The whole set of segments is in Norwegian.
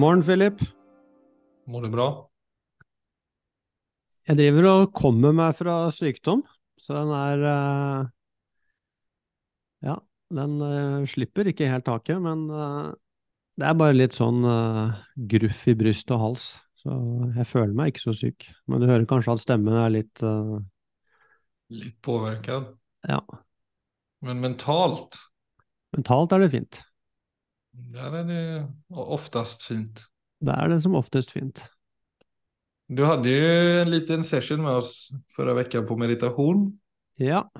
God morgen, Philip. Mår du bra? Jeg driver og kommer meg fra sykdom, så den er eh, Ja, den eh, slipper ikke helt taket, men eh, det er bare litt sånn gruff i bryst og hals. Så jeg føler meg ikke så syk. Men du hører kanskje at stemmen er litt uh... Litt påverkad. Ja, Men mentalt, mentalt er det fint. Där är det oftast fint. Det er det som oftest fint. Du hadde jo en liten session med oss förra veckan på meditation. Ja,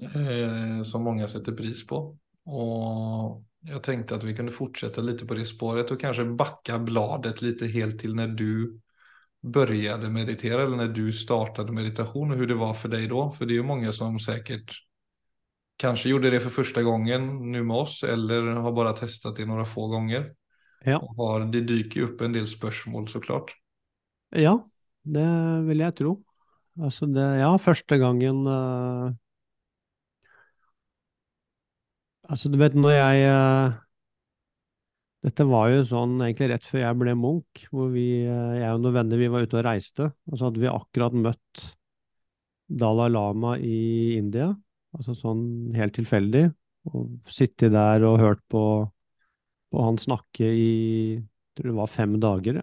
Eh, som mange sätter pris på. Och jag tänkte att vi kunde fortsätta lite på det spåret och kanske backa bladet lite helt till när du började meditera eller när du startade meditation och hur det var för dig då. För det är ju många som säkert kanske gjorde det for første gangen nå med oss eller har bare testet det noen få ganger. ja, har, det dyker jo opp en del spørsmål, så klart. ja, det vil jeg tro. Altså det, ja, første gangen uh, Altså, du vet, når jeg uh, Dette var jo sånn egentlig rett før jeg ble munk, hvor vi, eh, jeg og noen venner, vi var ute og reiste, og så hadde vi akkurat møtt Dalai Lama i India, altså sånn helt tilfeldig, og sittet der og hørt på, på han snakke i, jeg tror det var fem dager,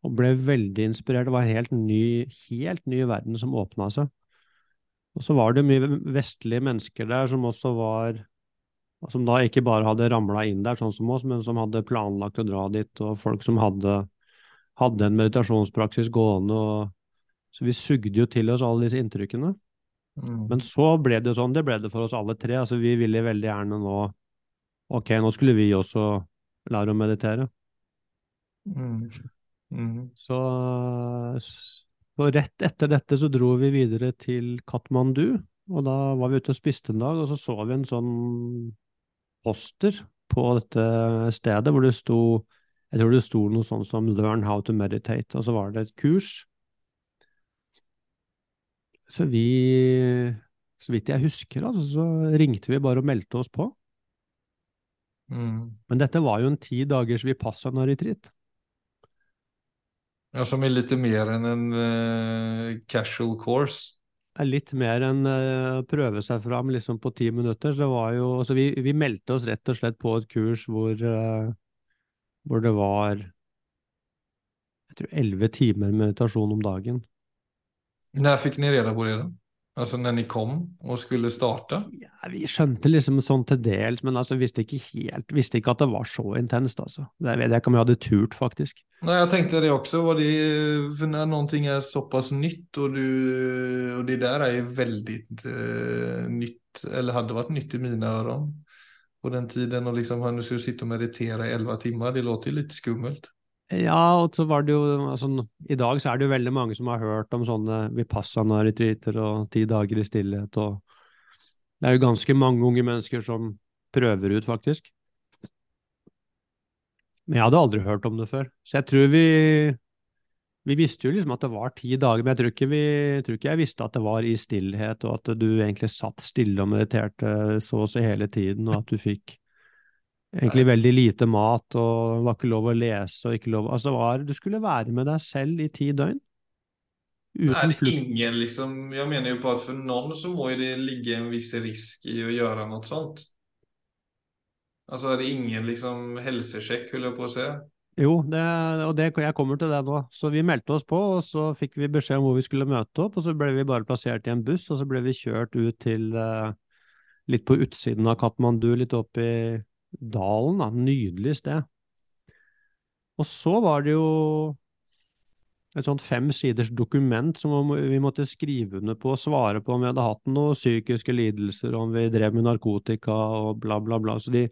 og ble veldig inspirert. Det var en helt ny, helt ny verden som åpna seg. Og så var det mye vestlige mennesker der som også var Som da ikke bare hadde ramla inn der, sånn som oss, men som hadde planlagt å dra dit, og folk som hadde, hadde en meditasjonspraksis gående. Og, så vi sugde jo til oss alle disse inntrykkene. Mm. Men så ble det sånn, det ble det for oss alle tre. Altså vi ville veldig gjerne nå Ok, nå skulle vi også lære å meditere. Mm. Mm. Så, så rett etter dette så dro vi videre til Katmandu, og da var vi ute og spiste en dag, og så så vi en sånn poster på dette stedet hvor det sto, jeg tror det sto noe sånn som Learn how to meditate, og så var det et kurs. Så vi, så vidt jeg husker, altså, så ringte vi bare og meldte oss på. Mm. Men dette var jo en ti dagers vipassana-retreat. Ja, som er litt mer enn en uh, casual course. er litt mer enn å prøve seg fram liksom på ti minutter. Så det var jo, så vi, vi meldte oss rett og slett på et kurs hvor, eh, hvor det var jeg tror elleve timer meditasjon om dagen. När fick ni reda på det då? Alltså när ni kom och skulle starta? Ja, vi skjønte liksom sånn til dels, men altså visste ikke helt, visste ikke at det var så intenst, altså. Det vet jeg ikke om jeg hadde turt, faktisk. Nej, jag tänkte det också. Var det, för när någonting är så pass nytt och, du, och det där är jo väldigt uh, nytt, eller hade varit nytt i mina öron på den tiden och liksom nu ska du sitta och meditera i 11 timmar, det låter ju lite skummelt. Ja, og så var det jo altså, I dag så er det jo veldig mange som har hørt om sånne vipassana-retreater og ti dager i stillhet, og det er jo ganske mange unge mennesker som prøver ut, faktisk. Men jeg hadde aldri hørt om det før, så jeg tror vi Vi visste jo liksom at det var ti dager, men jeg tror ikke, vi, jeg tror ikke jeg visste at det var i stillhet, og at du egentlig satt stille og mediterte så og så hele tiden, og at du fikk egentlig veldig lite mat, og det var ikke lov å lese, og ikke lov Altså, var, du skulle være med deg selv i ti døgn. Uten Är det flukt. ingen liksom, Jeg mener jo på at for noen så må det ligge en viss risk i å gjøre noe sånt. Altså er det ingen liksom helsesjekk, holder jeg på å säga. Jo, det, og det, jeg kommer til det nå. Så vi meldte oss på, og så fikk vi beskjed om hvor vi skulle møte opp, og så ble vi bare plassert i en buss, og så ble vi kjørt ut til uh, litt på utsiden av Katmandu, litt opp i dalen, da. Nydelig sted. Og så var det jo et sånt fem siders dokument som vi måtte skrive under på og svare på om vi hadde hatt noen psykiske lidelser, om vi drev med narkotika og bla, bla, bla. Så de,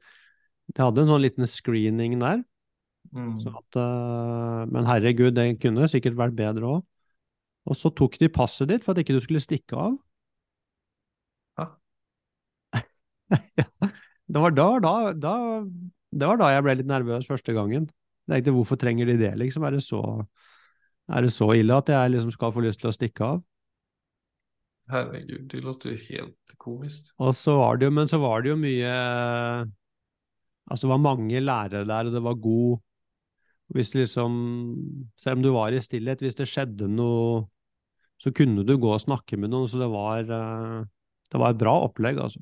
de hadde en sånn liten screening der. Mm. Så at, eh, men herregud, det kunne sikkert vært bedre òg. Og så tok de passet ditt for at ikke du skulle stikke av. Hæ? ja, det var da, da, da, det var da jeg ble litt nervøs første gangen. Jeg tenkte, hvorfor trenger de det, liksom? Er det så, er det så ille at jeg liksom skal få lyst til å stikke av? Herregud, det låter jo helt komisk. Og så var det jo, men så var det jo mye Altså, det var mange lærere der, og det var god Hvis det liksom, selv om du var i stillhet, hvis det skjedde noe, så kunne du gå og snakke med noen, så det var, eh, det var et bra opplegg, altså.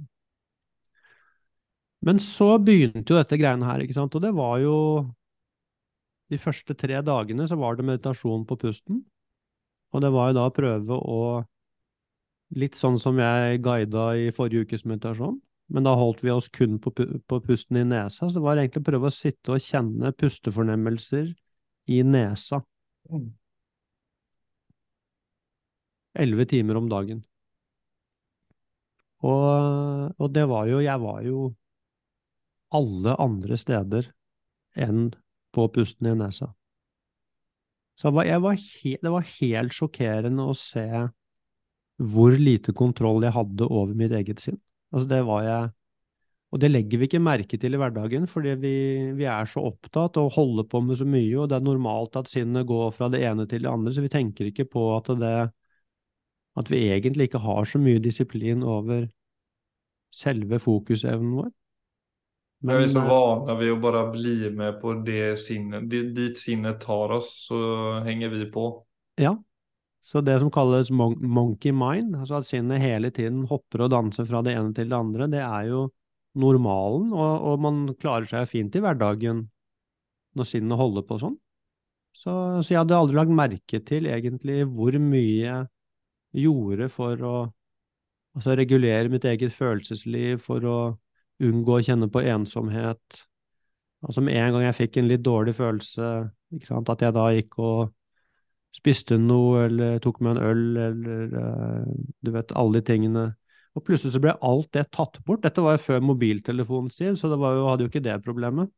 Men så begynte jo dette greiene her, ikke sant, og det var jo De første tre dagene så var det meditasjon på pusten, og det var jo da å prøve å Litt sånn som jeg guida i forrige ukes meditasjon, men da holdt vi oss kun på, på pusten i nesa, så det var egentlig å prøve å sitte og kjenne pustefornemmelser i nesa. Elleve timer om dagen. Og, og det var jo Jeg var jo alle andre steder enn på pusten i nesa. Så jeg var, jeg det var helt sjokkerende å se hvor lite kontroll jeg hadde over mitt eget sinn. Altså det var jeg Og det legger vi ikke merke til i hverdagen, fordi vi, vi er så opptatt og holder på med så mye, og det er normalt at sinnet går fra det ene til det andre, så vi tenker ikke på at det At vi egentlig ikke har så mye disiplin over selve fokusevnen vår. Men, vi är så eh, vana ved å bara bli med på det sinnet, dit sinnet tar oss, så henger vi på. Ja, så det som kalles mon monkey mind, altså at sinnet hele tiden hopper og danser fra det ene til det andre, det er jo normalen, og, og man klarer seg fint i hverdagen når sinnet holder på sånn. Så, så, jeg hadde aldri lagt merke til egentlig hvor mye jeg gjorde for å altså regulere mitt eget følelsesliv, for å unngå å kjenne på ensomhet. Altså med en gang jeg fikk en litt dårlig følelse, at jeg da gikk og spiste noe eller tok meg en øl eller uh, du vet, alle de tingene. Og plutselig så ble alt det tatt bort. Dette var jo før mobiltelefonens tid, så det jo, hadde jo ikke det problemet.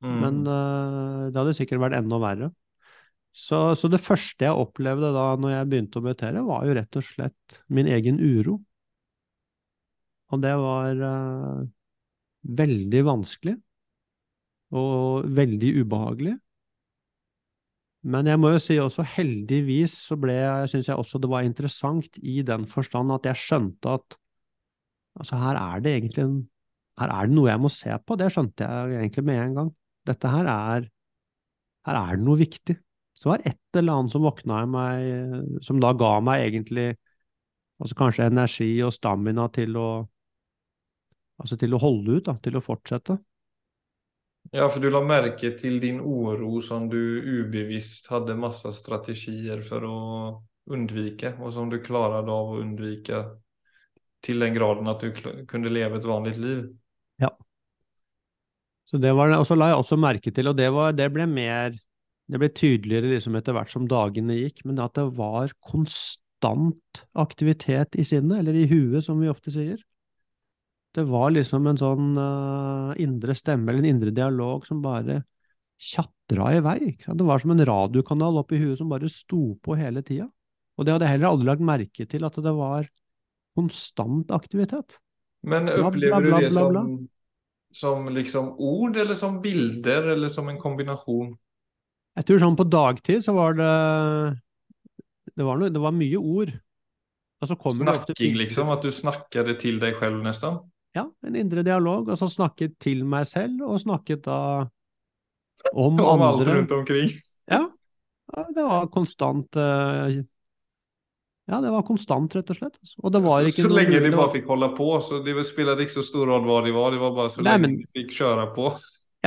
Mm. Men uh, det hadde sikkert vært enda verre. Så, så, det første jeg opplevde da når jeg begynte å meditere, var jo rett og slett min egen uro. Og det var uh, veldig vanskelig og veldig ubehagelig. Men jeg må jo si også heldigvis så ble jeg, syns jeg også det var interessant i den forstand at jeg skjønte at altså her er det egentlig en, her er det noe jeg må se på, det skjønte jeg egentlig med en gang. Dette her er, her er det noe viktig. Så det var et eller annet som våkna i meg, som da ga meg egentlig altså kanskje energi og stamina til å, altså til å holde ut, da, til å fortsette. Ja, for du la merke til din oro som du ubevisst hadde masse strategier for å undvike, og som du klarte av å undvike til den graden at du kunne leve et vanlig liv. Ja. Så det var, og så la jeg også merke til, og det, var, det ble mer det ble tydeligere liksom etter hvert som dagene gikk, men at det var konstant aktivitet i sinnet, eller i huet, som vi ofte sier. Det var liksom en sånn uh, indre stemme, eller en indre dialog, som bare tjatra i vei. Det var som en radiokanal oppi huet som bare sto på hele tida. Og det hadde jeg heller aldri lagt merke til, at det var konstant aktivitet. Men opplever du det som, som liksom ord, eller som bilder, eller som en kombinasjon? Jeg tror sånn på dagtid så var det Det var, noe, det var mye ord. Snakking, liksom? At du snakker det til deg selv, nesten? Ja, en indre dialog. Altså snakket til meg selv, og snakket da om, om andre. alt rundt omkring. ja. Det var konstant uh, Ja, det var konstant, rett og slett. Og det var så, ikke så lenge de bare fikk holde på, så det spilte ikke så stor rolle hva de var, det var bare så Nei, lenge men... de fikk kjøre på.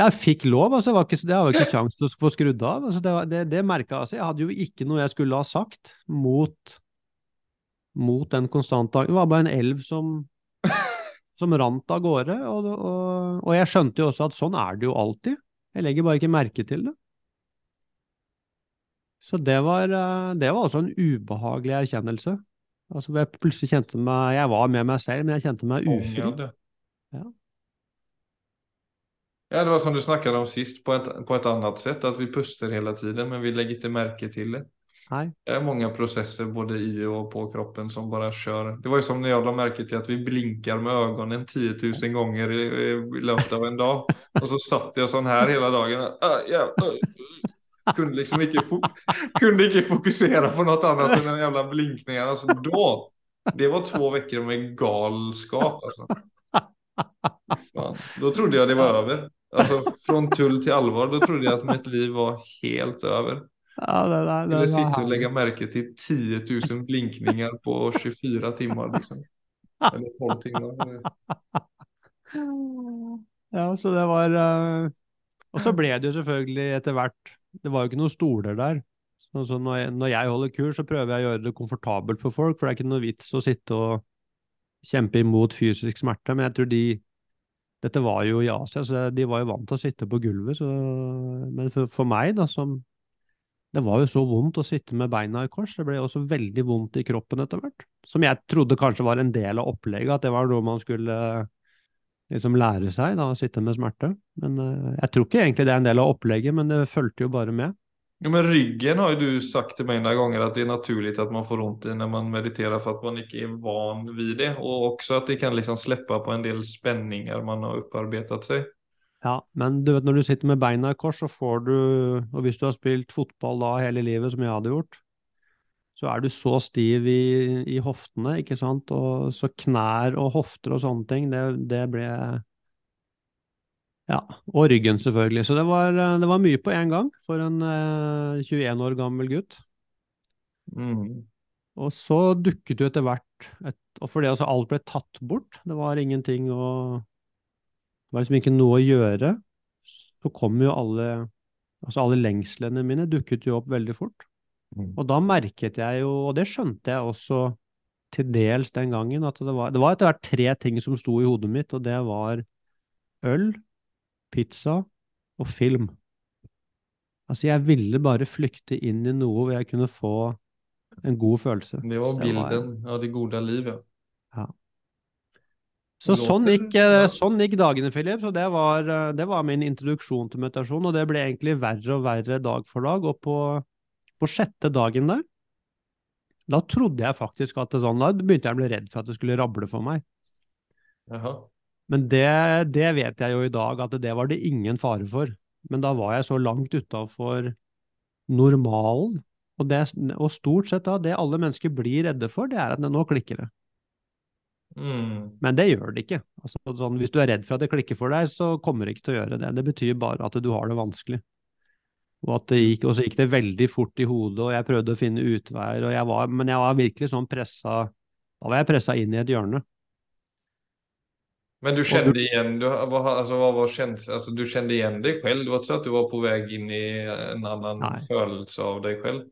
Jeg fikk lov, altså. Det var ikke, det var ikke kjangs til å få skrudd av. Altså, det, det, det merka altså. Jeg hadde jo ikke noe jeg skulle ha sagt mot, mot den konstante Det var bare en elv som som rant av gårde. Og, og, og, jeg skjønte jo også at sånn er det jo alltid. Jeg legger bare ikke merke til det. Så det var, eh, det var også en ubehagelig erkjennelse. Altså jeg plutselig kjente meg Jeg var med meg selv, men jeg kjente meg ufri. Ja. ja, det var som du snakket om sist, på et, på et annet sett. At vi puster hele tiden, men vi legger ikke merke til det. Nej. Det är många processer både i och på kroppen som bara kör. Det var ju som när jag la märke till att vi blinkar med ögonen 10 000 gånger i, i löpet av en dag. Och så satt jag sån här hela dagen. Äh, ja, äh. Kunde liksom inte, kunde inte fokusera på något annat än den jävla blinkningen. Alltså då, det var två veckor med galskap alltså. Fan. Då trodde jag det var över. Alltså från tull till allvar, då trodde jag att mitt liv var helt över. Ja, det, det, Eller det var sitte og legge merke til 10 000 blinkninger på 24 timer, liksom. Eller 12 timer. Ja, så det var eh, Og så ble det jo selvfølgelig etter hvert Det var jo ikke noen stoler der. Så, så når, jeg, når jeg holder kurs, så prøver jeg å gjøre det komfortabelt for folk, for det er ikke noe vits å sitte og kjempe imot fysisk smerte. Men jeg tror de Dette var jo i Asia, så de var jo vant til å sitte på gulvet. Så, men for, for meg, da, som Det var jo så vondt å sitte med beina i kors. Det ble også veldig vondt i kroppen etter hvert. Som jeg trodde kanskje var en del av opplegget, at det var noe man skulle liksom lære seg, da, å sitte med smerte. Men eh, jeg tror ikke egentlig det er en del av opplegget, men det fulgte jo bare med. Ja, men ryggen har jo du sagt til meg noen ganger at det er naturlig at man får vondt i når man mediterer for at man ikke er van vid det. og også at det kan liksom slippe på en del spenninger man har opparbeidet sig. Ja, men du vet når du sitter med beina i kors, så får du, og hvis du har spilt fotball da hele livet, som jeg hadde gjort, så er du så stiv i, i hoftene, ikke sant, og så knær og hofter og sånne ting, det, det ble Ja, og ryggen selvfølgelig. Så det var, det var mye på en gang for en eh, 21 år gammel gutt. Mm. Og så dukket jo etter hvert et, Og fordi altså alt ble tatt bort, det var ingenting å Det var liksom ikke noe å gjøre, så kom jo alle Altså alle lengslene mine dukket jo opp veldig fort. Mm. Og da merket jeg jo, og det skjønte jeg også til dels den gangen, at det var, det var etter hvert tre ting som sto i hodet mitt, og det var øl, pizza og film. Altså, jeg ville bare flykte inn i noe hvor jeg kunne få en god følelse. Det var bilden av det gode livet. Så sånn gikk, sånn gikk dagene, Philip. Så det var, eh, det var min introduksjon til meditasjon, og det ble egentlig verre og verre dag for dag. Og på, på sjette dagen der, da trodde jeg faktisk at det sånn, da begynte jeg å bli redd for at det skulle rable for meg. Aha. Men det, det vet jeg jo i dag at det var det ingen fare for. Men da var jeg så langt utafor normalen. Og, det, og stort sett da, det alle mennesker blir redde for, det er at nå klikker det. Mm. Men det gjør det ikke. Altså, sånn, hvis du er redd for at det klikker for deg, så kommer det ikke til å gjøre det. Det betyr bare at du har det vanskelig. Og, at det gikk, og så gikk det veldig fort i hodet, og jeg prøvde å finne utveier, og jeg var, men jeg var virkelig sånn pressa Da var jeg pressa inn i et hjørne. Men du kände igjen du, altså, hva var kjent, altså, du kjente igjen deg selv? Det var ikke sånn at du var på vei inn i en annen Nei. følelse av deg selv?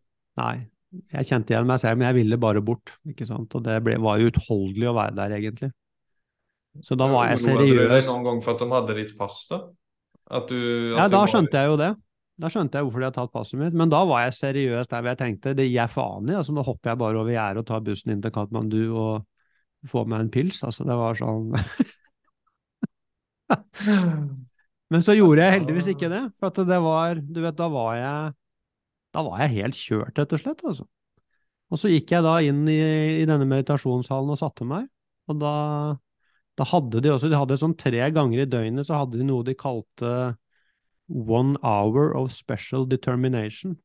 Nei, jeg kjente igjen meg selv, men jeg ville bare bort. ikke sant? Og det ble, var jo utholdelig å være der, egentlig. Så da var jeg Oroade du dig noen gang for at de hadde ditt pass da? At du, Ja, da var- skjønte jeg jo det. Da skjønte jeg hvorfor de hadde tatt passet mitt, men da var jeg seriøs der hvor jeg tenkte det gir jeg faen i. altså Nå hopper jeg bare over gjerdet og tar bussen inn til Katmandu og får meg en pils. altså Det var sånn Men så gjorde jeg heldigvis ikke det, for at det var Du vet, da var jeg Da var jeg helt kjørt, rett og slett, altså. Og så gikk jeg da inn i, i denne meditasjonssalen og satte meg, og da da hadde de også, de hadde sånn tre ganger i døgnet så hadde de noe de kalte One Hour of Special Determination.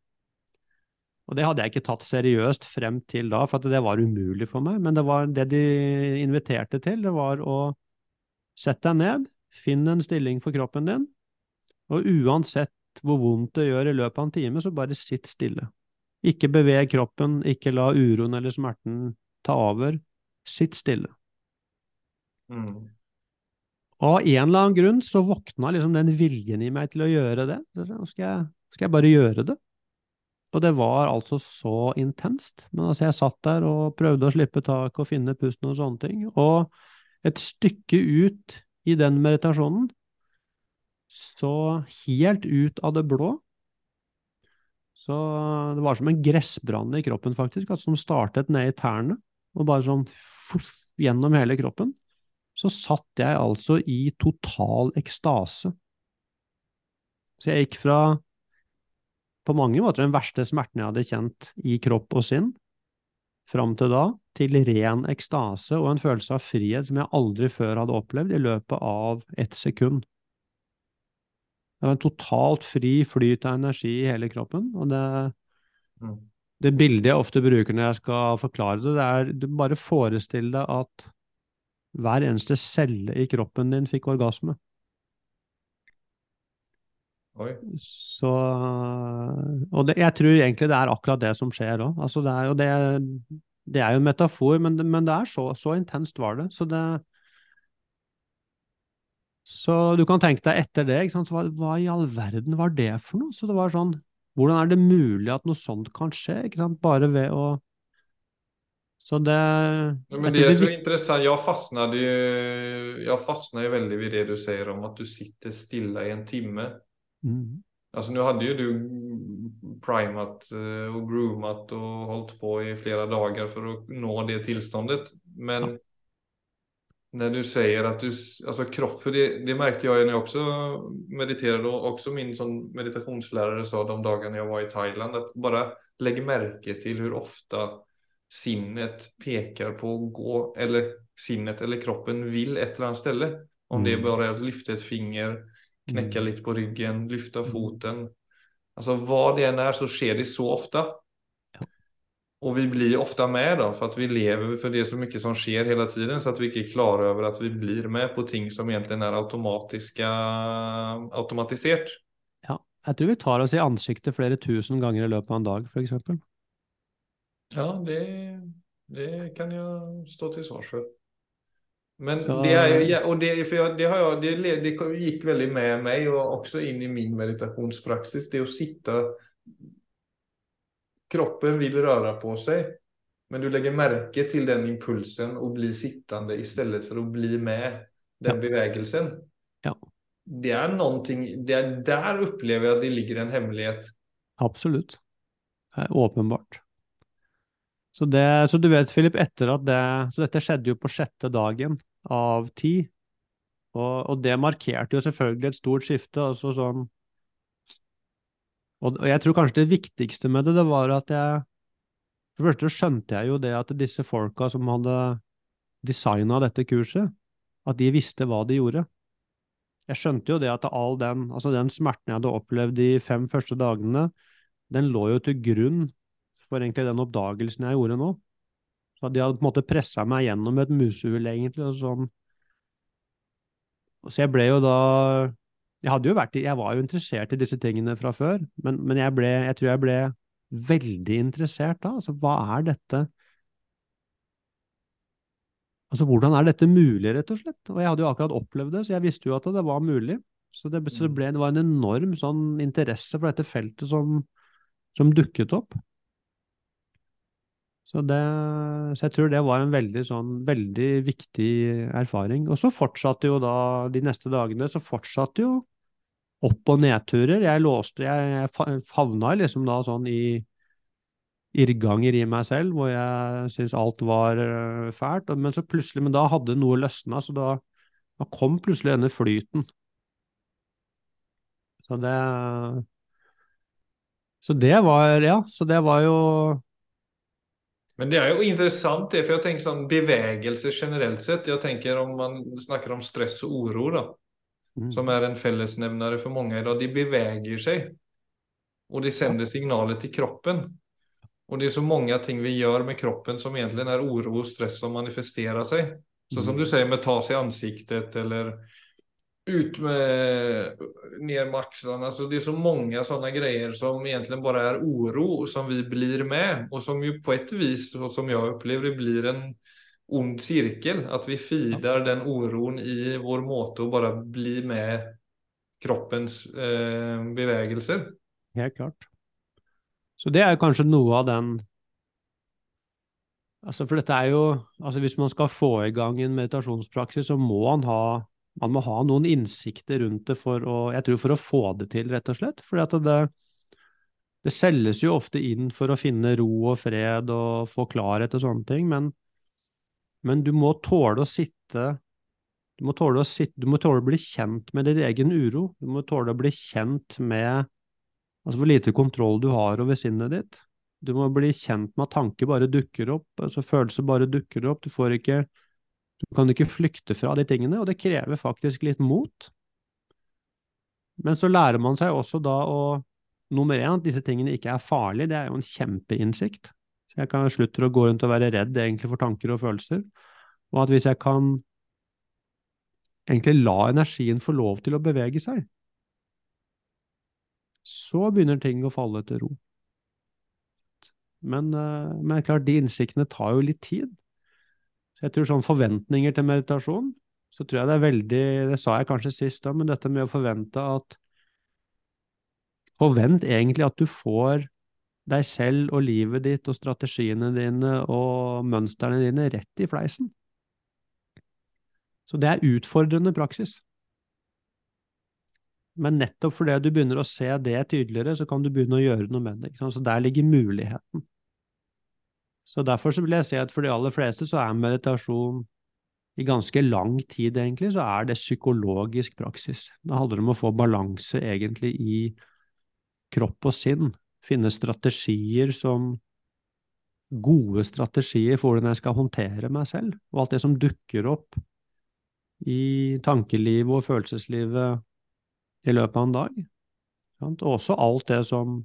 Og det hadde jeg ikke tatt seriøst frem til da, for at det var umulig for meg. Men det var det de inviterte til, det var å sette deg ned, finne en stilling for kroppen din, og uansett hvor vondt det gjør i løpet av en time, så bare sitt stille. Ikke beveg kroppen, ikke la uroen eller smerten ta over. Sitt stille. Mm. Av en eller annen grunn så våkna liksom den viljen i meg til å gjøre det. Nå skal jeg, skal jeg bare gjøre det. Og det var altså så intenst. Men altså, jeg satt der og prøvde å slippe taket og finne pusten og sånne ting. Og et stykke ut i den meditasjonen, så helt ut av det blå, så det var som en gressbrann i kroppen, faktisk, altså, som startet ned i tærne, og bare sånn fuff, gjennom hele kroppen så satt jeg altså i total ekstase. Så jeg gikk fra på mange måter den verste smerten jeg hadde kjent i kropp og sinn, fram til da, til ren ekstase og en følelse av frihet som jeg aldri før hadde opplevd i løpet av ett sekund. Det var en totalt fri flyt av energi i hele kroppen, og det, Mm. det bildet jeg ofte bruker når jeg skal forklare det, det er du bare forestill deg at hver eneste celle i kroppen din fikk orgasme. Oi. Så Og det, jeg tror egentlig det er akkurat det som skjer òg. Altså det det, det er jo en metafor, men, men det er så, så intenst var det. Så det Så du kan tenke deg etter det? Hva, hva i all verden var det for noe? Så det var sånn Hvordan er det mulig at noe sånt kan skje? Bare ved å Så det Ja, men jeg det er så vik- interessant. Jeg fastnet jo jag fastnade ju väldigt det du sier om at du sitter stille i en time. Mm. Altså, nå hadde jo du primat og groomet groomat holdt på i flere dager for å nå det tilstandet, Men Ja. När du säger att du, alltså kropp, för det, det märkte jag ju när jag också mediterade och också min som meditationslärare sa de dagarna jag var i Thailand att bara lägg märke till hur ofta sinnet pekar på att gå eller sinnet eller kroppen vill ett eller annat ställe. Om det är Mm. bara att lyfta ett finger, knäcka Mm. lite på ryggen, lyfta Mm. foten. Alltså vad det än är så sker det så ofta. Och vi blir ofta med då för att vi lever för det är så mycket som sker hela tiden så att vi inte är klara över att vi blir med på ting som egentligen är automatiska, automatisert. Ja. Jeg tror vi tar oss i ansiktet flere tusen ganger i løpet av en dag, for eksempel. Ja, det, det kan jag stå till svars för. Men Så- det er, ja, det, for jeg, det, har jeg, det, det gikk veldig med meg, og også inn i min meditasjonspraksis. Det å att sitta, kroppen vil røre på seg, Men du legger merke til den impulsen och blir i stedet for å bli med den Ja. bevegelsen. Ja. Det er noe det er Der opplever jeg at det ligger en hemmelighet. Absolutt. Åpenbart. Så, det, så du vet, Philip, etter at det Så dette skjedde jo på sjette dagen av ti. Og, og det markerte jo selvfølgelig et stort skifte. altså sånn og, jeg tror kanskje det viktigste med det, det var at jeg For det første skjønte jeg jo det at disse folka som hadde designa dette kurset, at de visste hva de gjorde. Jeg skjønte jo det at all den, altså den smerten jeg hadde opplevd de fem første dagene, den lå jo til grunn for egentlig den oppdagelsen jeg gjorde nå. Så de hadde på en måte pressa meg gjennom et musehull, egentlig. Og sånn. Så jeg ble jo da Jeg vært jeg var jo interessert i disse tingene fra før, men, men jeg ble, jeg tror jeg ble veldig interessert da. Altså, hva er dette? Altså, hvordan er dette mulig, rett og slett? Og jeg hadde jo akkurat opplevd det, så jeg visste jo at det var mulig. Så det, så det, ble, det var en enorm sånn interesse for dette feltet som, som dukket opp. Så, det, så jeg tror det var en veldig, sånn, veldig viktig erfaring. Og så fortsatte jo da, de neste dagene, så fortsatte jo opp- og nedturer. Jeg låste, jeg, jeg favna liksom da sånn i irrganger i meg selv, hvor jeg syntes alt var øh, fælt. Men så plutselig, men da hadde noe løsna, så da, da kom plutselig denne flyten. Så det Så det var, ja, så det var jo Men det er jo intressant det, for jeg tenker sånn bevegelse generellt sett. Jeg tenker om man snakker om stress og oro da, mm, som er en fellesnevner for mange i dag. De beveger seg, og de sender signaler til kroppen. Og det er så mange ting vi gjør med kroppen som egentlig er oro og stress som manifesterer seg. Så som Mm. du sier, med ta seg i ansiktet eller ut med ner med axlarna. Alltså det är så många sådana grejer som egentligen bara är oro som vi blir med och som ju på ett vis och som jag upplever det blir en ond cirkel. Att vi fidar den oron i vår måte och bara bli med kroppens eh, bevegelser. Helt klart. Så det er kanskje noe av den Altså, for dette er jo Altså, hvis man skal få i gang en meditasjonspraksis, så må man ha man må ha noen innsikter rundt det for å Jeg tror for å få det til, rett og slett. Fordi det, det selges jo ofte inn for å finne ro og fred og få klarhet og sånne ting, men, men du må tåle å sitte du må, tåle å sitte, du må tåle å bli kjent med din egen uro. Du må tåle å bli kjent med Altså hvor lite kontroll du har over sinnet ditt. Du må bli kjent med at tanker bare dukker opp, altså følelser bare dukker opp. Du får ikke Du kan ikke flykte fra de tingene, og det krever faktisk litt mot. Men så lærer man seg også da å Nummer én, at disse tingene ikke er farlige, det er jo en kjempeinnsikt. Så jeg kan slutte å gå rundt og være redd egentlig for tanker og følelser. Og at hvis jeg kan egentlig la energien få lov til å bevege seg, så begynner ting å falle til ro. Men, eh, men klart, de innsiktene tar jo litt tid. Så jeg tror sånn forventninger til meditasjon, så tror jeg det er veldig Det sa jeg kanskje sist da, men dette med å forvente at Forvent egentlig at du får deg selv og livet ditt og strategiene dine og mønstrene dine rett i fleisen. Så det er utfordrende praksis. Men nettopp fordi du begynner å se det tydeligere, så kan du begynne å gjøre noe med det. Så der ligger muligheten. Så derfor så vil jeg si at for de aller fleste så er meditasjon i ganske lang tid, egentlig, så er det psykologisk praksis. Da handler det om å få balanse, egentlig, i kropp og sinn. Finne strategier som Gode strategier for hvordan jeg skal håndtere meg selv, og alt det som dukker opp i tankelivet og følelseslivet i løpet av en dag. Og også alt det som,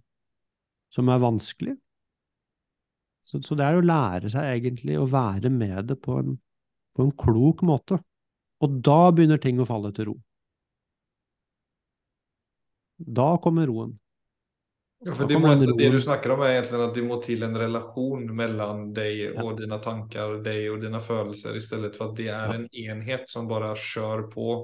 som er vanskelig. Så, så, det er å lære seg egentlig å være med det på en, på en klok måte. Og da begynner ting å falle til ro. Da kommer roen. Ja, for det, må, det, du snakker om er egentlig at det må til en relasjon mellom deg ja. og dine tanker, deg og dine følelser, i stedet for at det er ja. en enhet som bare kjører på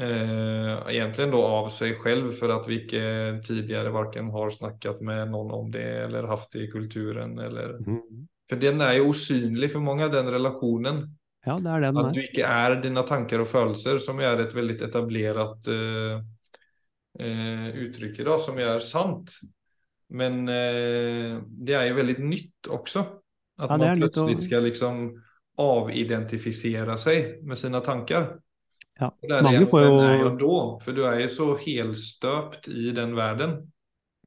eh, egentligen då av sig själv för att vi inte tidigare varken har snackat med någon om det eller haft det i kulturen. Eller... Mm. För den är ju osynlig för många, den relationen. Ja, det är den. Att du inte är dina tankar och födelser som är ett väldigt etablerat eh, eh, uttryck idag som är sant. Men eh, det är ju väldigt nytt också. Att ja, man plötsligt ska liksom avidentifisera sig med sina tankar. Ja. Mange får jo jo da, For du er jo så helstøpt i den verden.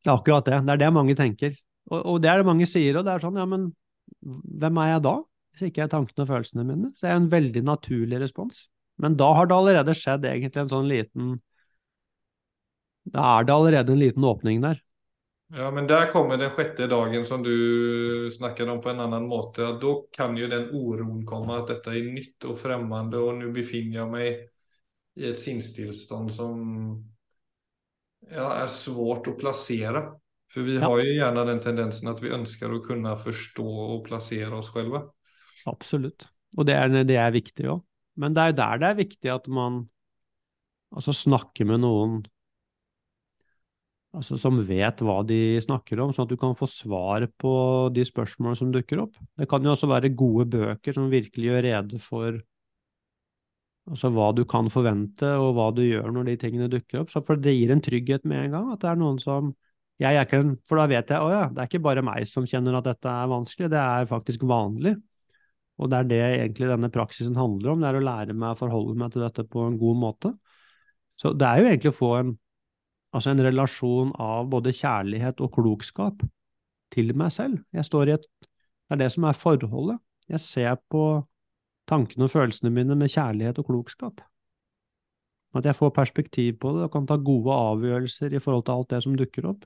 Det er akkurat det. Det er det mange tenker. Og, og, det er det mange sier, og det er sånn, ja, men hvem er jeg da? Hvis ikke er tankene og følelsene mine. Så det er en veldig naturlig respons. Men da har det allerede skjedd egentlig en sånn liten Da er det allerede en liten åpning der. Ja, men der kommer den sjette dagen som du snakket om på en annen måte. Da kan jo den uroen komme, at dette er nytt og fremmede, og nå befinner jeg meg i et sinnstilstand som ja, er svårt å plassere. For vi ja. har jo gjerne den tendensen at vi ønsker å kunne forstå og plassere oss selv. Absolutt. Og det er, det er viktig òg. Men det er jo der det er viktig at man altså snakker med noen altså som vet hva de snakker om, sånn at du kan få svar på de spørsmålene som dukker opp. Det kan jo også være gode bøker som virkelig gjør rede for Altså hva du kan forvente, og hva du gjør når de tingene dukker opp. Så for det gir en trygghet med en gang, at det er noen som jeg er ikke en, For da vet jeg å ja, det er ikke bare meg som kjenner at dette er vanskelig, det er faktisk vanlig. Og det er det egentlig denne praksisen handler om, det er å lære meg å forholde meg til dette på en god måte. Så det er jo egentlig å få en, altså en relasjon av både kjærlighet og klokskap til meg selv. Jeg står i et Det er det som er forholdet. Jeg ser på tankene og følelsene mine med kjærlighet og klokskap. At jeg får perspektiv på det og kan ta gode avgjørelser i forhold til alt det som dukker opp,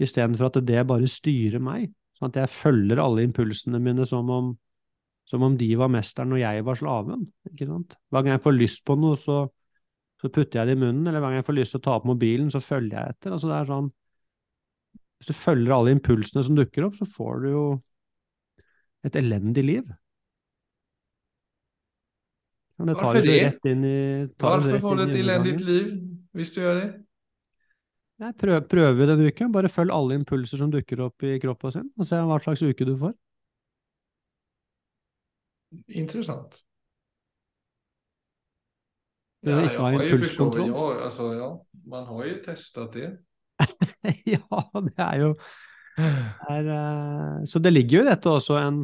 istedenfor at det bare styrer meg, sånn at jeg følger alle impulsene mine som om, som om de var mesteren og jeg var slaven. ikke sant? Hver gang jeg får lyst på noe, så, så putter jeg det i munnen, eller hver gang jeg får lyst til å ta opp mobilen, så følger jeg etter. Altså det er sånn, Hvis du følger alle impulsene som dukker opp, så får du jo et elendig liv. Men det tar Varför det? Rett inn i, Varför får du et elendig liv hvis du gjør det? Jeg prøv, prøver denne uka. Bare følg alle impulser som dukker opp i kroppen sin, og se hva slags uke du får. Interessant. Ja, jeg har jo forstått, ja, altså, ja, man har jo testet det. ja, det er jo er, uh, Så det ligger jo i dette også en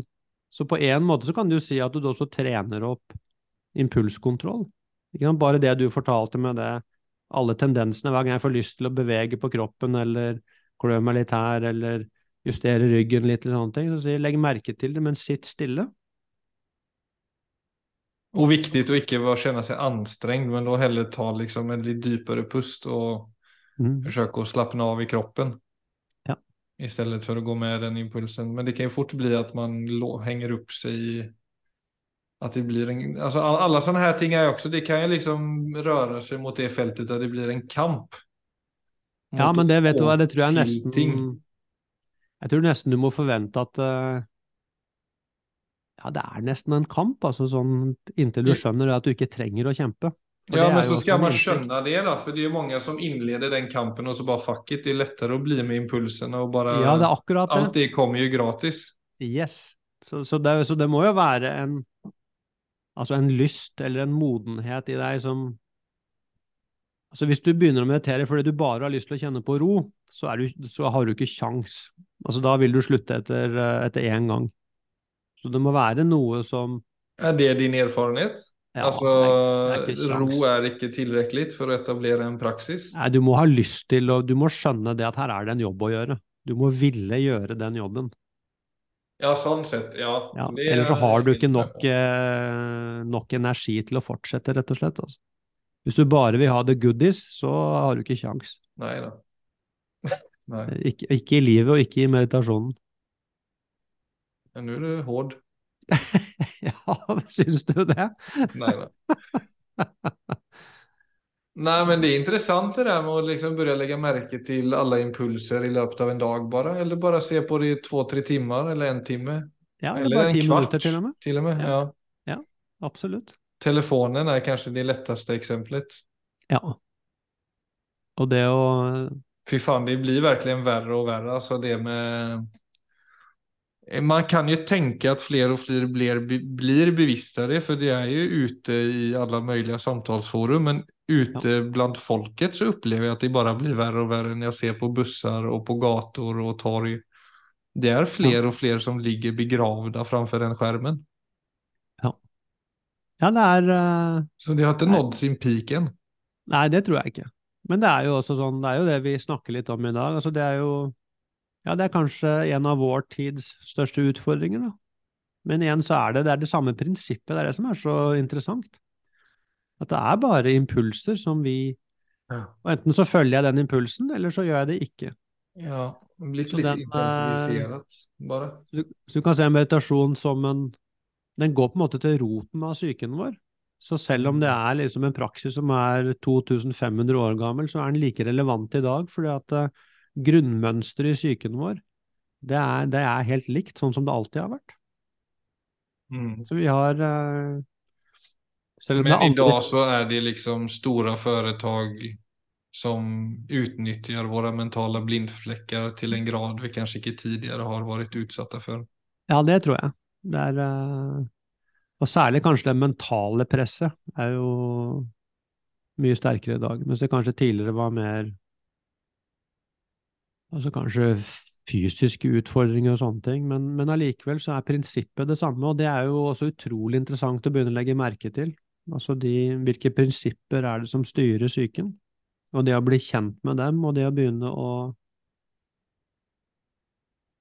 Så på en måte så kan du si at du også trener opp impulskontroll. Bare det du fortalte med det, alle tendensene hver gang jeg får lyst til å bevege på kroppen eller klø meg litt her eller justere ryggen litt, eller sånne ting, så sier legg merke til det, men sitt stille. Og viktig å ikke kjenne seg anstrengt, men da heller ta liksom en litt dypere pust og mm. forsøke å slappe av i kroppen. Ja. I stedet for å gå med den impulsen. Men det kan jo fort bli at man henger opp seg i att det blir en, alltså alla sådana här ting är också, det kan ju liksom røre seg mot det feltet der det blir en kamp. Ja, men det vet du hva, det tror jeg nesten ting. Jeg tror nesten du må forvente at uh, Ja, det er nesten en kamp, altså sånn inntil du skjønner at du ikke trenger å kjempe. For Ja, men er så skal man skjønne det da, for det er jo mange som innleder den kampen og så bare fuck it, det er lettere å bli med impulsene og bare Ja, det er akkurat det. Alt det kommer jo gratis. Yes. Så, så, det, så det må jo være en Altså en lyst eller en modenhet i deg som Altså hvis du begynner å meditere fordi du bare har lyst til å kjenne på ro, så, er du, så har du ikke kjangs. Altså da vil du slutte etter, eh, etter én gang. Så det må være noe som Er det din erfarenhet? ja, altså, det er, det er ro er ikke tilrekkelig for å etablere en praksis? Nei, du må ha lyst til å Du må skjønne det at her er det en jobb å gjøre. Du må ville gjøre den jobben. Ja, sånn sett, ja. Ja, Eller så har du ikke nok, eh, nok energi til å fortsette, rett og slett. Altså. Hvis du bare vil ha the goodies, så har du ikke kjangs. Nei da. Nei, Ikke, ikke i livet og ikke i meditasjonen. Ja, nå er du hård. Ja, syns du det? Nei da. Nei, men det er interessant det der med å liksom å legge merke til alle impulser i løpet av en dag bare, eller bare se på det i to-tre timer eller en time. Ja, eller Eller bare en ti kvart minutter, til og med. Til og med, Ja. ja. Absolutt. Telefonen er kanskje det letteste eksempelet. Ja. Og det å Fy faen, det blir verkligen verre og verre. Alltså det med... Man kan ju tänka att fler och fler blir, blir bevisstare, för det är ju ute i alla möjliga samtalsforum, men ute bland folket så opplever jeg at det bare blir verre og verre når jeg ser på busser og på gator og torg. Det er flere ja. og flere som ligger begravda framfor den skjermen. Ja, ja det er uh, Så de har ikke nådd sin peak än. Nei, det tror jeg ikke. Men det er jo også sånn, det er jo det vi snakker litt om i dag. Altså, det er jo Ja, det er kanskje en av vår tids største utfordringer, da. Men igjen så er det, det er det samme prinsippet, det er det som er så interessant. At det er bare impulser som vi Og enten så følger jeg den impulsen, eller så gjør jeg det ikke. Ja, litt like intensiviserat bare. Så du, så du kan se meditasjon som en Den går på en måte til roten av psyken vår. Så selv om det er liksom en praksis som er 2500 år gammel, så er den like relevant i dag, fordi at eh, grunnmønsteret i psyken vår, det er, det er helt likt, sånn som det alltid har vært. Mm. Så vi har eh, Selv Men andre... i dag så er det liksom store företag som utnyttjar våre mentala blindfläckar til en grad vi kanskje ikke tidligere har vært utsatta for. Ja, det tror jeg. Det er eh, Og særlig kanskje det mentale presset er jo mye sterkere i dag, mens det kanskje tidligere var mer Altså kanskje fysiske utfordringer og sånne ting, men, men allikevel så er prinsippet det samme, og det er jo også utrolig interessant å begynne å legge merke til. Altså de, hvilke prinsipper er det som styrer psyken? Og det å bli kjent med dem, og det å begynne å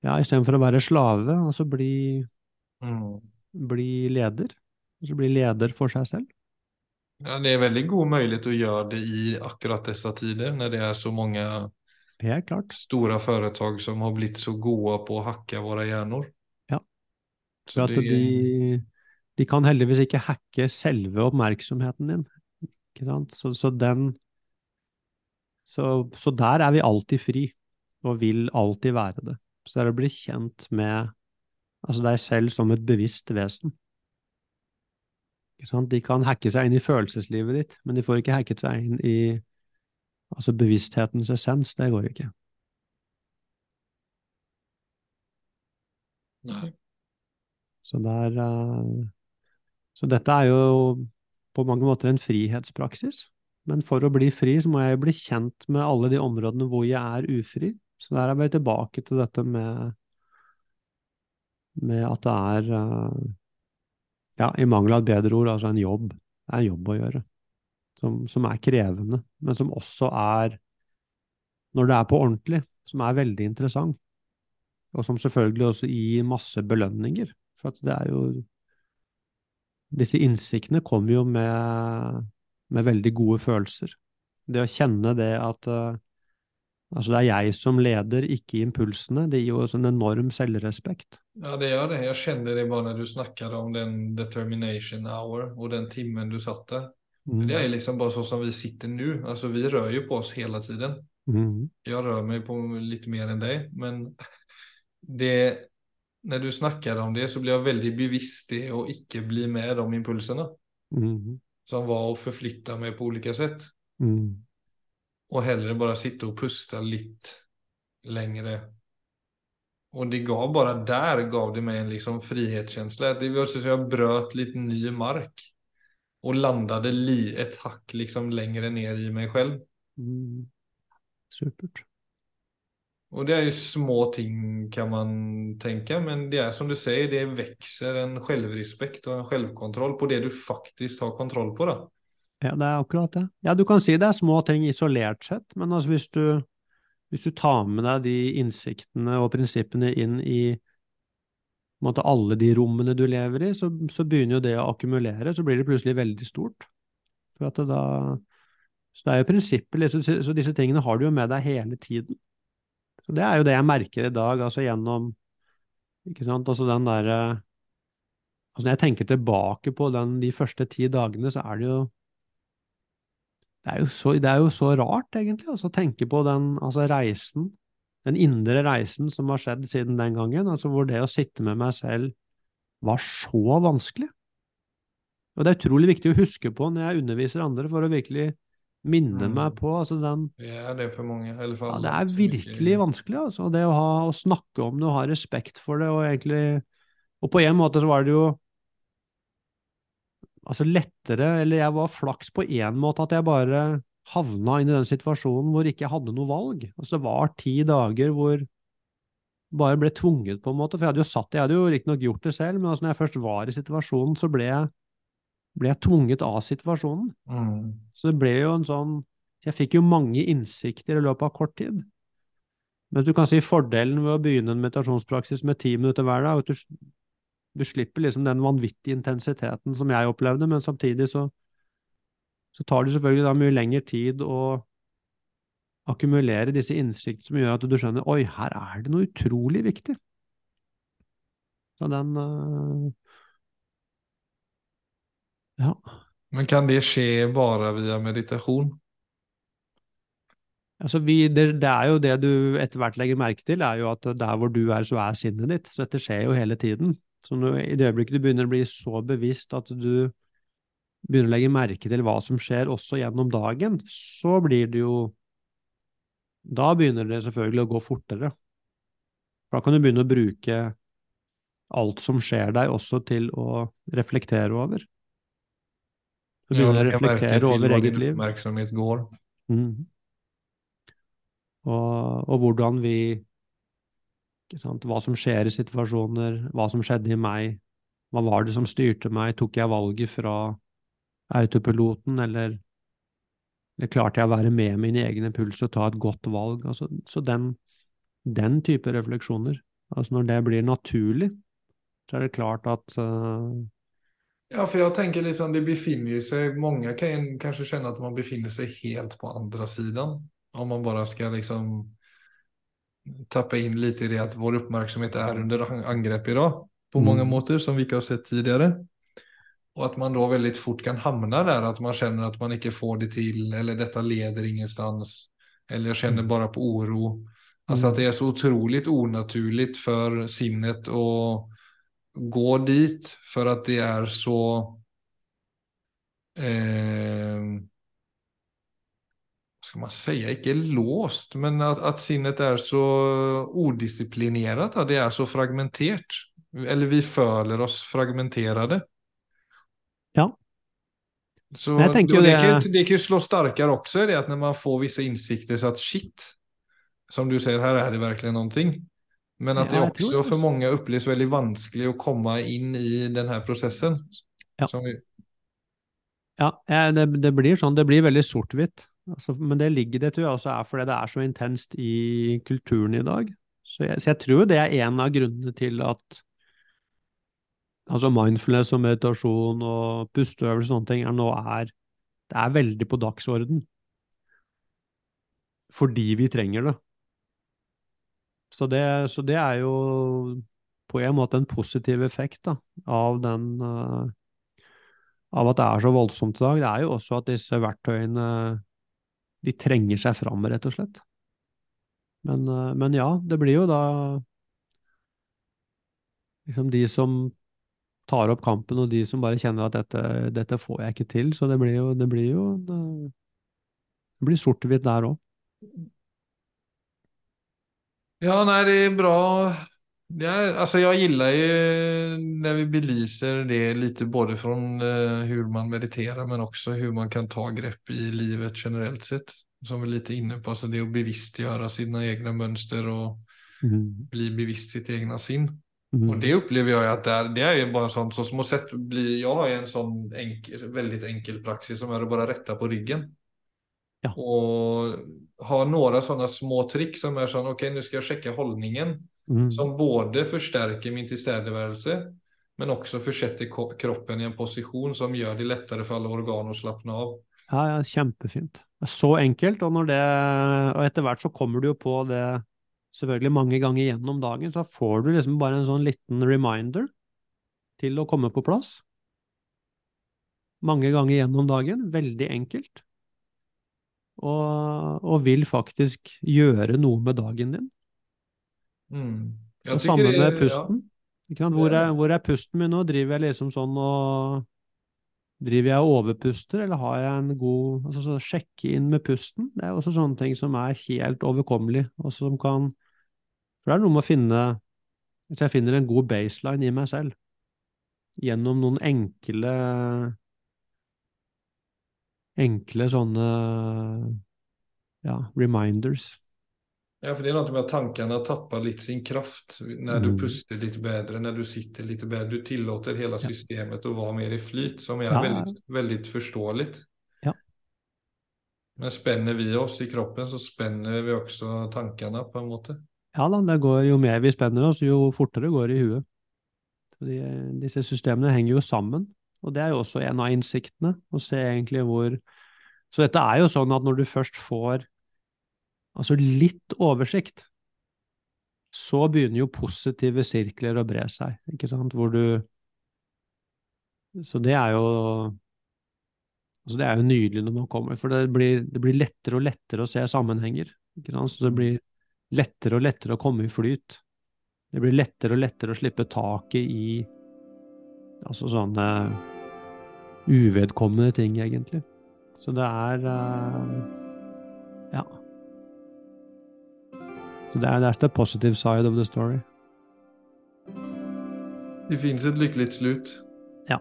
Ja, istedenfor å være slave, altså bli, bli leder. Altså bli leder for seg selv. Ja, det er veldig god mulighet å gjøre det i akkurat disse tider når det er så mange Helt klart. stora företag som har blitt så gode på å hakke våre hjerner. Ja. Så For at det, de, de kan heldigvis ikke hacke selve oppmerksomheten din. Ikke sant? Så, så den så, så der er vi alltid fri, og vil alltid være det. Så det er å bli kjent med altså deg selv som et bevisst vesen. Ikke sant? De kan hacke seg inn i følelseslivet ditt, men de får ikke hacket seg inn i altså bevissthetens essens. Det går ikke. Nei. Så, det er, eh, så dette er jo på mange måter en frihetspraksis. Men for å bli fri, så må jeg bli kjent med alle de områdene hvor jeg er ufri. Så der er vi tilbake til dette med, med at det er, eh, ja, i mangel av et bedre ord, altså en jobb. Det er en jobb å gjøre. Som, som er krevende, men som også er, når det er på ordentlig, som er veldig interessant. Og som selvfølgelig også gir masse belønninger. For at det er jo Disse innsiktene kommer jo med, med veldig gode følelser. Det å kjenne det at eh, altså det er jeg som leder, ikke impulsene, det gir jo også en enorm selvrespekt. Ja, det gjør det. Jeg kjenner det bare når du snakket om den determination hour og den timmen du satt der. Mm. det er liksom bare sånn som vi sitter nå. Altså, vi rører jo på oss hele tiden. Mm. Jeg rører meg på litt mer enn deg, men det, när du snackade om det så blev jag väldigt bevisst det och icke bli med de impulserna Mm. som var att förflytta mig på olika sätt. Mm. Och hellre bara sitta och pusta lite längre. Och det gav bara där gav det mig en liksom frihetskänsla. Det var så att jag bröt lite ny mark. Och landade li ett hack liksom längre ner i mig själv. Mm. Supert. Och det är ju små ting kan man tänka, men det är som du säger, det växer en självrespekt och en självkontroll på det du faktisk har kontroll på. Da. Ja, det er akkurat det. Ja, du kan si det er små ting isolert sett, men altså hvis du, hvis du tar med deg de innsiktene og prinsippene inn i måte, alle de rommene du lever i, så, så begynner jo det å akkumulere, så blir det plutselig veldig stort. For at det da Så det er jo prinsippet, liksom, så disse tingene har du jo med deg hele tiden. Så det er jo det jeg merker i dag, altså gjennom Ikke sant, altså den derre Altså når jeg tenker tilbake på den, de første ti dagene, så er det jo det er jo så, det er jo så rart, egentlig, altså, å tenke på den altså, reisen, den indre reisen som har skjedd siden den gangen, altså hvor det å sitte med meg selv var så vanskelig. Og det er utrolig viktig å huske på når jeg underviser andre, for å virkelig minne Mm. meg på altså den Det er for mange, många, eller för ja. Det er virkelig ikke- vanskelig, altså. Det å, ha, å snakke om det og ha respekt for det, og egentlig Og på en måte så var det jo altså lettere, eller jeg var flaks på én måte, at jeg bare havna inn i den situasjonen hvor ikke jeg hadde noe valg. Altså det var ti dager hvor bare ble tvunget, på en måte. For jeg hadde jo satt Jeg hadde jo riktignok gjort det selv, men altså når jeg først var i situasjonen, så ble jeg, ble jeg tvunget av situasjonen. Mm. Så det ble jo en sånn Jeg fikk jo mange innsikter i løpet av kort tid. Mens du kan si fordelen ved å begynne en meditasjonspraksis med ti minutter hver dag, at du, du slipper liksom den vanvittige intensiteten som jeg opplevde, men samtidig så, så tar det selvfølgelig da mye lengre tid å akkumulere disse innsikt som gjør at du skjønner oi, her er det noe utrolig viktig. Så den øh, Ja. Men kan det skje bare via meditasjon? Altså vi, det, det er jo det du etter hvert legger merke til, er jo at der hvor du er, så er sinnet ditt. Så dette skjer jo hele tiden. Så når, i det øyeblikket du begynner å bli så bevisst at du begynner å legge merke til hva som skjer også gjennom dagen, så blir det jo Da begynner det selvfølgelig å gå fortere. Da kan du begynne å bruke alt som skjer deg, også til å reflektere over. Du Ja, begynner å lägga märke reflektere jeg over til eget din liv. uppmärksamhet går. Mm. Og, og hvordan vi sant, Hva som skjer i situasjoner, hva som skjedde i meg, hva var det som styrte meg, tok jeg valget fra autopiloten, eller, eller klarte jeg å være med min egen impuls og ta et godt valg? Altså, så den, den type refleksjoner, altså når det blir naturlig, så er det klart at øh, Ja, for jeg tenker liksom, det befinner seg Mange många kan kanskje kjenne at man befinner seg helt på andre siden. Om man bare skal liksom tappe inn litt i det at vår oppmerksomhet er under angrep i dag, På mange Mm. måter som vi ikke har sett tidligere. Og at man da veldig fort kan havne der, at man kjenner at man ikke får det til, eller dette leder ingenstans. Eller jeg kjenner bare på oro. Alltså at det er så utrolig unaturlig for sinnet att gå dit för att det är så eh, vad ska man säga, Ikke låst, men att, att sinnet är så odisciplinerat, att det är så fragmenterat. Eller vi føler oss fragmenterade. Ja. Så jag tänker och det, det- kan, det kan ju slå starkare också i det att när man får vissa insikter så att shit, som du säger, här är det verkligen någonting. Men att Ja, det också för många upplevs väldigt vanskligt att komma in i den här processen. Ja. Vi, Ja, det, det blir sånn, det blir veldig sort-hvitt. Altså, men det ligger det tror jeg også er fordi det er så intenst i kulturen i dag. Så jeg, så jeg tror det er en av grunnene til at altså mindfulness og meditasjon og pusteøvelser og sånne ting er nå er Det er veldig på dagsorden. Fordi vi trenger det. Så det, så det er jo på en måte en positiv effekt da, av den uh, av at det er så voldsomt i dag, det er jo også at disse verktøyene de trenger seg fram, rett og slett. Men, uh, men ja, det blir jo da liksom de som tar opp kampen, og de som bare kjenner at dette, dette får jeg ikke til. Så det blir jo Det blir, det blir sort-hvitt der òg. Ja, nej, det är bra. Ja, alltså jag gillar ju när vi belyser det lite både från eh, hur man mediterar men också hur man kan ta grepp i livet generellt sett. Som vi är lite inne på, alltså det att bevisstgöra sina egna mönster och Mm. bli bevisst sitt egna sinn. Mm. Och det upplever jag att det är, det är ju bara en sån, så små sätt blir, jag har ju en sån enkel, väldigt enkel praxis som är att bara rätta på ryggen. Ja. Och ha några sådana små trick som är sån, okej nu ska jag checka hållningen. Mm. Som både förstärker min tilstedeværelse, men också försätter kroppen i en position som gjør det lettere for alle organ å slappe av. Ja, ja, kjempefint. Er Så enkelt, og, når det, og etter hvert så kommer du jo på det selvfølgelig mange ganger gjennom dagen, så får du liksom bare en sånn liten reminder til å komme på plass. Mange ganger gjennom dagen, veldig enkelt. Og, og vil faktisk gjøre noe med dagen din. Mm. Og sammen med pusten. Ikke sant? Hvor, er, hvor er pusten min nå? Driver jeg liksom sånn og Driver jeg og overpuster, eller har jeg en god altså så Sjekke inn med pusten. Det er også sånne ting som er helt overkommelig, og som kan For det er noe med å finne Hvis jeg finner en god baseline i meg selv, gjennom noen enkle Enkle sånne ja, reminders. Ja, for det er noe med at tankene Tappet litt sin kraft når du Mm. litt bedre, når när du sitter litt bedre. Du tillåter hele systemet å være mer i flyt som er Ja. veldig, veldig forståelig. Ja. Men spenner vi oss i kroppen så spenner vi også tankene, på en måte. Ja da, det går, jo mer vi spenner oss, jo fortere går det i huet. Så de, disse systemene henger jo sammen, og det er jo også en av innsiktene, å se egentlig hvor Så dette er jo sånn at når du først får altså litt oversikt, så begynner jo positive sirkler å bre seg, ikke sant, hvor du Så det er jo Altså det er jo nydelig når man kommer, for det blir, det blir lettere og lettere å se sammenhenger. Ikke sant? Så det blir lettere og lettere å komme i flyt. Det blir lettere og lettere å slippe taket i altså sånne uvedkommende ting, egentlig. Så det er eh, Ja. Så det er that's the positive side of the story. Det finnes et lykkelig slut. Ja.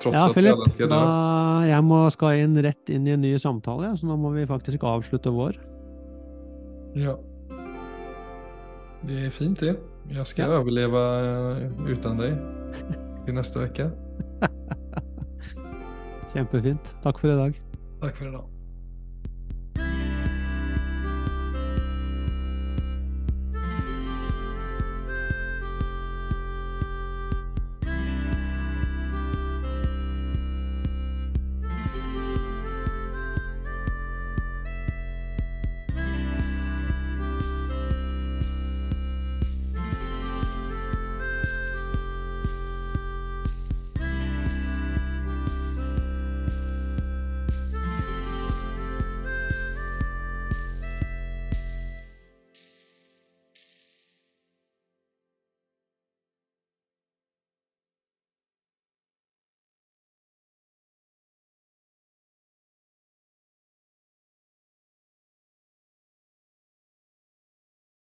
Tross Ja, Philip, jeg, jeg må skal inn rett inn i en ny samtale, så nå må vi faktisk avslutte vår. Ja. Det er fint det. Jeg skal Ja. overleve uten utan dig neste uke. Kjempefint. Takk for i dag. Takk for i idag.